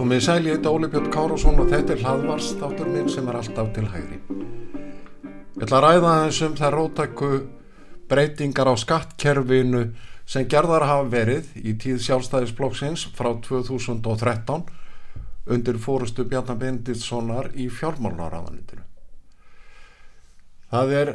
Komið sæl, ég heiti Óli Björn Kárásson og þetta er hlaðvars þáttur minn sem er alltaf til hægri. Ég ætla að ræða eins um það rótæku breytingar á skattkerfinu sem gerðar hafa verið í tíð sjálfstæðisblokksins frá 2013 undir fórustu Bjarnar Benditssonar í fjármálnaraðanitinu. Það er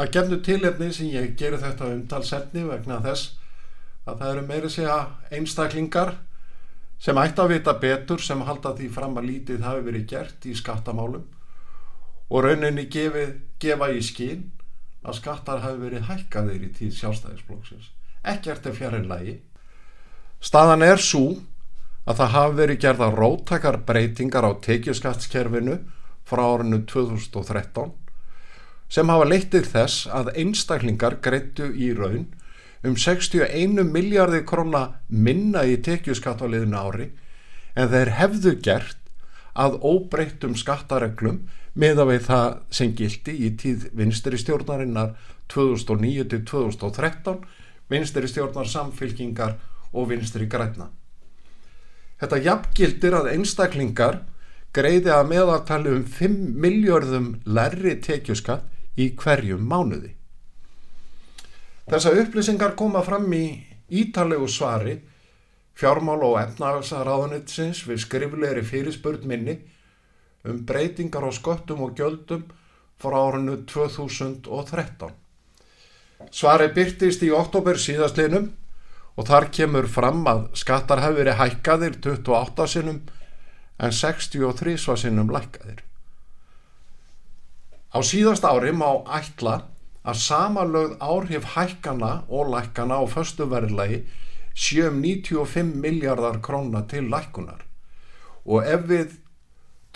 að gefnu tilefni sem ég gerir þetta umtalsetni vegna þess að það eru meiri segja einstaklingar sem ætti að vita betur sem halda því fram að lítið hafi verið gert í skattamálum og rauninni gefið, gefa í skín að skattar hafi verið hækkaðir í tíð sjálfstæðisblóksins. Ekkert er fjarrir lagi. Staðan er svo að það hafi verið gerða róttakar breytingar á tekjuskattskerfinu frá árinu 2013 sem hafa leytið þess að einstaklingar greittu í raun um 61 miljardi krona minna í tekjuskattaliðinu ári en þeir hefðu gert að óbreyttum skattareglum með að við það sem gildi í tíð vinstri stjórnarinnar 2009 til 2013 vinstri stjórnar samfylkingar og vinstri græna. Þetta jafngildir að einstaklingar greiði að meðartali um 5 miljörðum lærri tekjuskatt í hverjum mánuði. Þessa upplýsingar koma fram í ítalegu svari fjármál og efnaðarsaðraðunitsins við skrifleiri fyrirspurn minni um breytingar á skottum og gjöldum frá árinu 2013. Svari byrtist í oktober síðastlinum og þar kemur fram að skattar hafi verið hækkaðir 28 sinum en 63 sinum lækkaðir. Á síðast ári má ætla að samalögð áhrif hækkana og lækkana á föstuverðlegi 795 um miljardar krónna til lækunar og ef við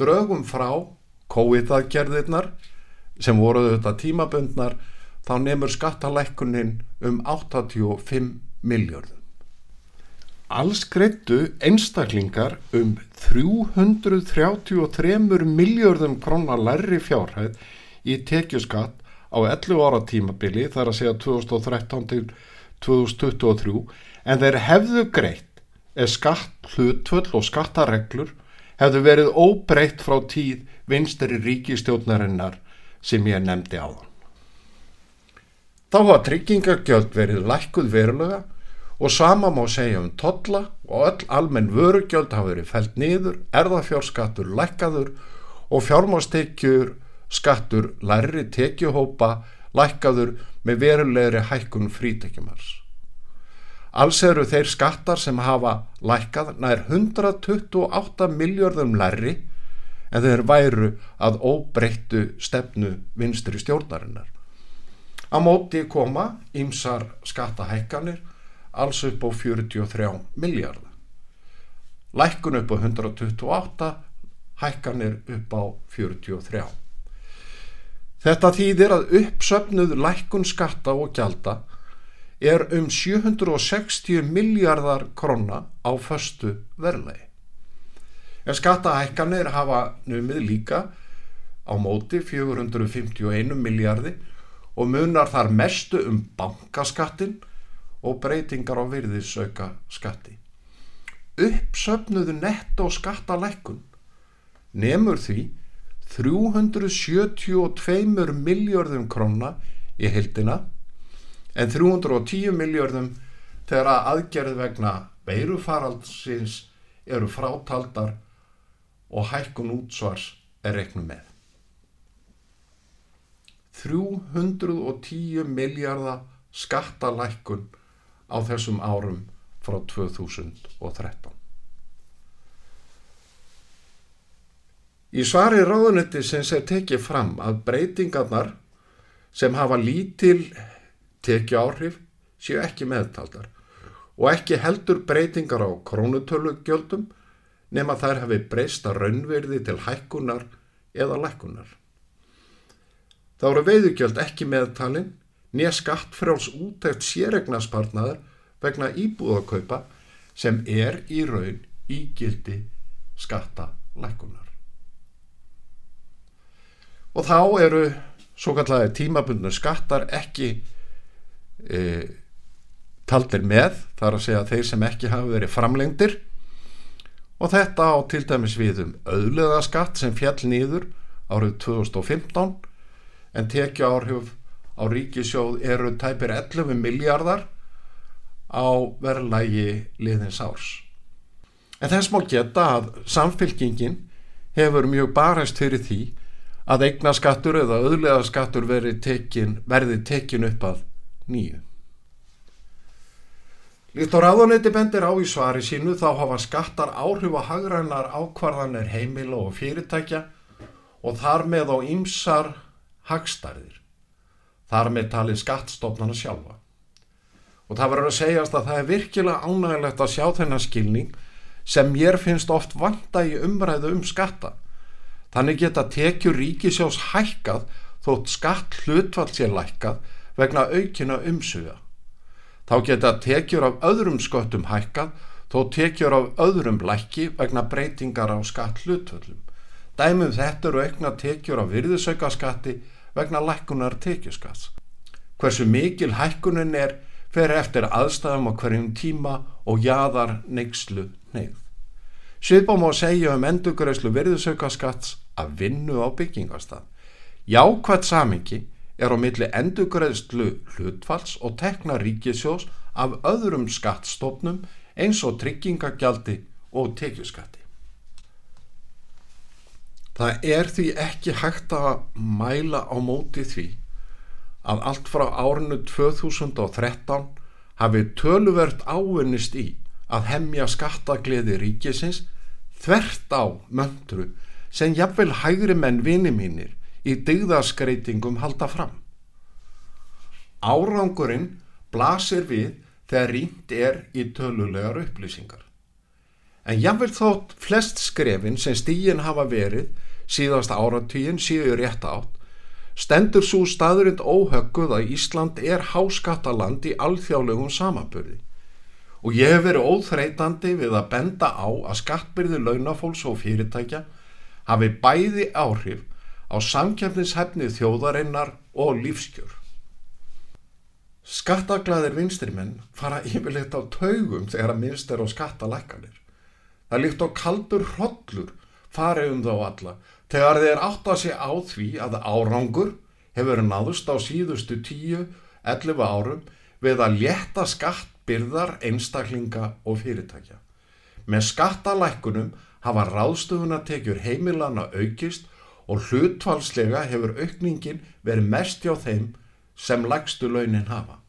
draugum frá kóitaðgerðirnar sem voru þetta tímabundnar þá nefnur skattalækunin um 85 miljardum. Alls greittu einstaklingar um 333 miljardum krónar lærri fjárhæð í tekjuskatt á 11 ára tímabili þar að segja 2013 til 2023 en þeir hefðu greitt eða skatt hlutvöld og skattareglur hefðu verið óbreytt frá tíð vinstri ríkistjóðnarinnar sem ég nefndi á þann. Þá hafa tryggingagjöld verið lækkuð verulega og sama má segja um totla og öll almenn vörugjöld hafa verið fælt niður, erðafjárskattur lækkaður og fjármástekjur skattur lærri tekjuhópa lækkaður með verulegri hækkun frítekjumars. Alls eru þeir skattar sem hafa lækkað nær 128 miljardum lærri en þeir væru að óbreyttu stefnu vinstri stjórnarinnar. Á móti koma ymsar skattahækkanir alls upp á 43 miljardar. Lækkun upp á 128, hækkanir upp á 43. Þetta þýðir að uppsöfnuð lækkun skatta og gjalda er um 760 miljardar krona á föstu verðlegi. En skattahækkanir hafa numið líka á móti 451 miljardi og munar þar mestu um bankaskattin og breytingar á virðisauka skatti. Uppsöfnuðu netto skattalækkun nemur því 372 miljörðum króna í heildina en 310 miljörðum þegar að aðgerð vegna veirufaraldsins eru frátaldar og hækkun útsvars er reiknum með. 310 miljardar skattalækkun á þessum árum frá 2013. Í svari ráðunetti sem sé tekið fram að breytingarnar sem hafa lítil tekið áhrif séu ekki meðtaldar og ekki heldur breytingar á krónutölugjöldum nema þær hafi breysta raunverði til hækkunar eða lækkunar. Þá eru veiðugjöld ekki meðtalinn nýja skattfrjáls útækt sérregnarspartnaður vegna íbúðakaupa sem er í raun ígildi skattalækunar. Og þá eru svo kallega tímabundnu skattar ekki e, taldir með, þar að segja þeir sem ekki hafi verið framlengdir og þetta á til dæmis við um auðlegaskatt sem fjall nýður árið 2015 en tekja áhrif á ríkisjóð eru tæpir 11 miljardar á verðlægi liðins árs. En þess má geta að samfélkingin hefur mjög barist fyrir því að eigna skattur eða auðlega skattur tekin, verði tekin upp að nýju. Líkt á ráðanetti bendir á í svari sínu þá hafa skattar áhrif að hagrænar ákvarðanir heimila og fyrirtækja og þar með á ýmsar hagstærðir. Þar með tali skattstofnana sjálfa. Og það verður að segjast að það er virkilega ánægilegt að sjá þennan skilning sem mér finnst oft vanda í umræðu um skatta. Þannig geta tekjur ríkisjós hækkað þótt skatt hlutvall sé lækkað vegna aukina umsuga. Þá geta tekjur af öðrum sköttum hækkað þó tekjur af öðrum lækki vegna breytingar á skatt hlutvallum. Dæmum þetta eru aukna tekjur af virðisaukaskatti vegna lækkunar tekjuskats. Hversu mikil hækkunin er fer eftir aðstæðum á hverjum tíma og jaðar neykslu neyð. Svipum á að segja um endurgreðslu virðisaukaskats að vinnu á byggingastað. Jákvæmt samingi er á milli endurgreðslu hlutfalls og tekna ríkisjós af öðrum skattstofnum eins og tryggingagjaldi og tekjuskatti. Það er því ekki hægt að mæla á móti því að allt frá árinu 2013 hafi töluvert ávinnist í að hemja skattagliði ríkisins þvert á möndru sem jafnvel hægri menn vini mínir í digðaskreitingum halda fram. Árangurinn blasir við þegar rínt er í tölulegar upplýsingar. En jafnvel þótt flest skrefin sem stígin hafa verið síðast áratvíin síður rétt átt stendur svo staðurind óhögguð að Ísland er háskattaland í alþjálegum samaburði og ég hef verið óþreytandi við að benda á að skattbyrði launafólks og fyrirtækja hafi bæði áhrif á samkjöfnishefni þjóðarinnar og lífskjör. Skattaglæðir vinstrimenn fara yfirleitt á taugum þegar að minnst er á skattalækkanir. Það líkt á kaldur hrodlur farið um þá alla þegar þeir átt að sé á því að árangur hefur náðust á síðustu 10-11 árum við að létta skattbyrðar einstaklinga og fyrirtækja. Með skattalækkunum hafa ráðstöfuna tekjur heimilana aukist og hlutvalslega hefur aukningin verið mest hjá þeim sem lægstu launin hafa.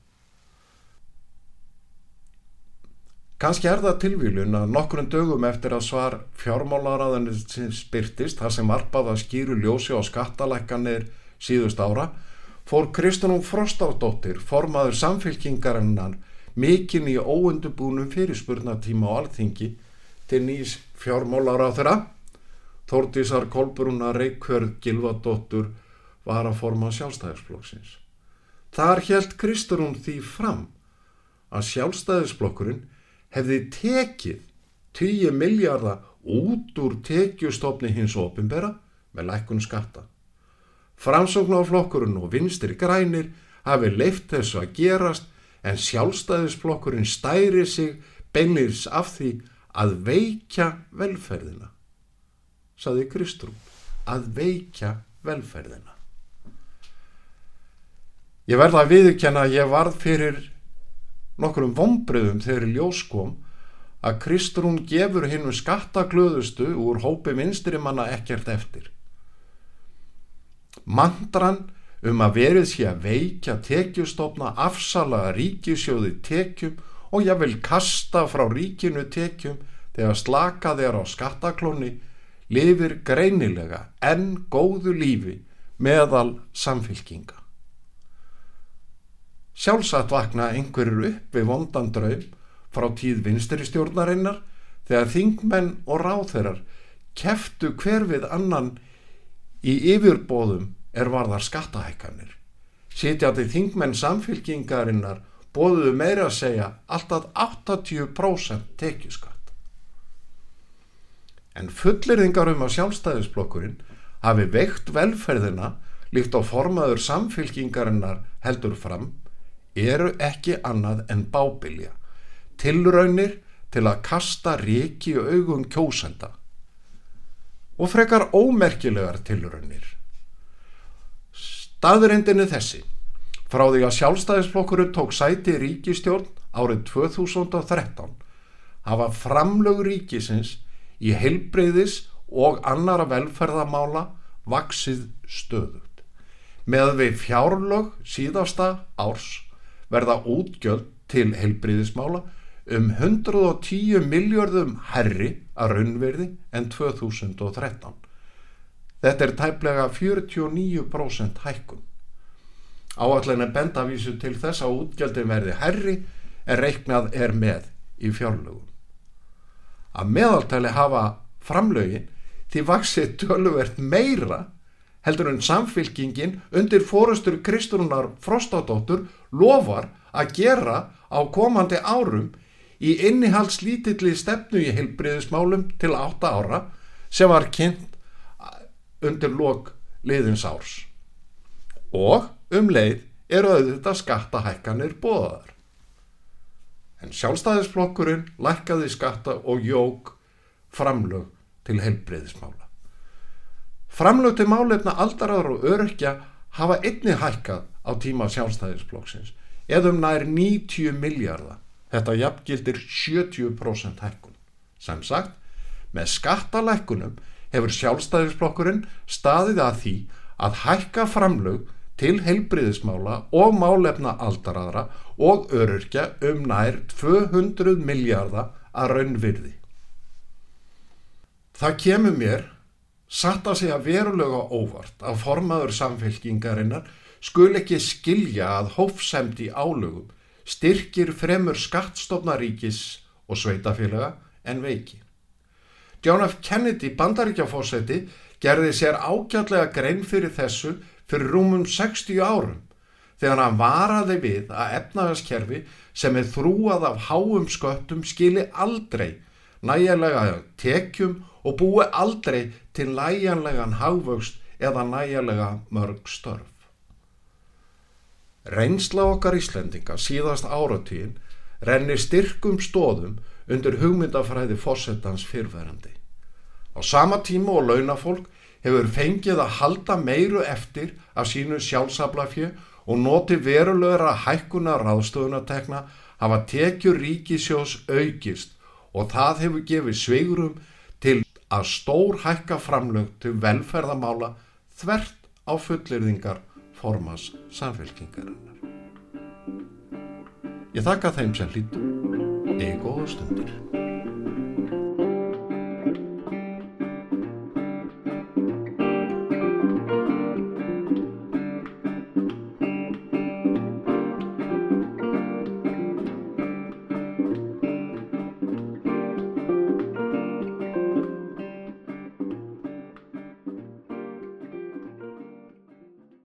Kanski er það tilvílun að nokkurinn dögum eftir að svar fjármálaráðanir sem spyrtist, þar sem varpaða skýru ljósi á skattalækkanir síðust ára, fór Kristjánum Frostardóttir, formaður samfélkingarinnar, mikinn í óundubúnum fyrirspurnatíma á alþingi til nýs fjármálaráðara. Þórtísar Kolbrúna Reykjörð Gilvadóttur var að forma sjálfstæðisflokksins. Þar helt Kristjánum því fram að sjálfstæðisflokkurinn hefði tekið 10 miljardar út úr tekjustofni hins ofinbera með lækkun skatta. Framsóknarflokkurinn og vinstri grænir hafi leift þessu að gerast en sjálfstæðisflokkurinn stæri sig beinleins af því að veikja velferðina. Saði Kristrún, að veikja velferðina. Ég verða að viðkjanna að ég varð fyrir nokkurum vombriðum þegar í ljós kom að Kristrún gefur hinnu skattaglöðustu úr hópi vinstrimanna ekkert eftir. Mandran um að verið sé að veikja tekjustofna afsalaða ríkisjóði tekjum og ég vil kasta frá ríkinu tekjum þegar slaka þeir á skattaklóni lifir greinilega en góðu lífi meðal samfylkinga. Sjálfsagt vakna einhverjur upp við vondan draum frá tíð vinstri stjórnarinnar þegar þingmenn og ráþeirar keftu hver við annan í yfirbóðum er varðar skattahækkanir. Sitjandi þingmenn samfylkingarinnar bóðuðu meira að segja alltaf 80% tekjuskatt. En fullirðingar um að sjálfstæðisblokkurinn hafi veikt velferðina líkt á formaður samfylkingarinnar heldur fram eru ekki annað en bábilja, tilraunir til að kasta reiki í augum kjósenda og frekar ómerkilegar tilraunir. Staðurindinu þessi, frá því að sjálfstæðisflokkurinn tók sæti ríkistjórn árið 2013, hafa framlög ríkisins í heilbreyðis og annara velferðamála vaksið stöðut. Með við fjárlög síðasta árs verða útgjöld til heilbreyðismála um 110 miljardum herri að raunverði en 2013. Þetta er tæplega 49% hækkun. Áallega bendavísu til þess að útgjöldin verði herri en reiknað er með í fjárlögum. Að meðaltæli hafa framlögin því vaksið töluvert meira heldur en samfylkingin undir fórustur Kristrúnar Frostadóttur lofar að gera á komandi árum í innihaldslítilli stefnu í heilbriðismálum til 8 ára sem var kynnt undir lok liðins árs. Og um leið eru auðvitað skattahækkanir bóðaðar. En sjálfstæðisflokkurinn lækkaði skatta og jók framlög til heilbriðismála. Framlög til málefna aldaraður og örkja hafa einni hækkað á tíma sjálfstæðisflokksins eða um nær 90 miljardar Þetta jafngildir 70% hækkun. Sem sagt, með skattalækkunum hefur sjálfstæðisblokkurinn staðið að því að hækka framlög til heilbriðismála og málefna aldaraðra og öryrkja um nær 200 miljardar að raunvirði. Það kemur mér satt að segja verulega óvart að formaður samfélkingarinnar skul ekki skilja að hófsemt í álögum styrkir fremur skattstofnaríkis og sveitafélaga en veiki. John F. Kennedy bandaríkjafósetti gerði sér ágjörlega grein fyrir þessu fyrir rúmum 60 árum þegar hann varaði við að efnagaskerfi sem er þrúað af háum sköttum skili aldrei næjanlega tekjum og búi aldrei til næjanlegan hávöxt eða næjanlega mörg störf. Reynsla okkar Íslendinga síðast áratíðin renni styrkum stóðum undir hugmyndafræði fórsetans fyrverandi. Á sama tíma og launafólk hefur fengið að halda meiru eftir af sínu sjálfsablafjö og noti verulegra hækkuna ráðstöðunatekna hafa tekjur ríkisjós aukist og það hefur gefið sveigurum til að stór hækka framlög til velferðamála þvert á fullirðingar formas samfélkingarinnar. Ég þakka þeim sem hlýttu eða góða stundir.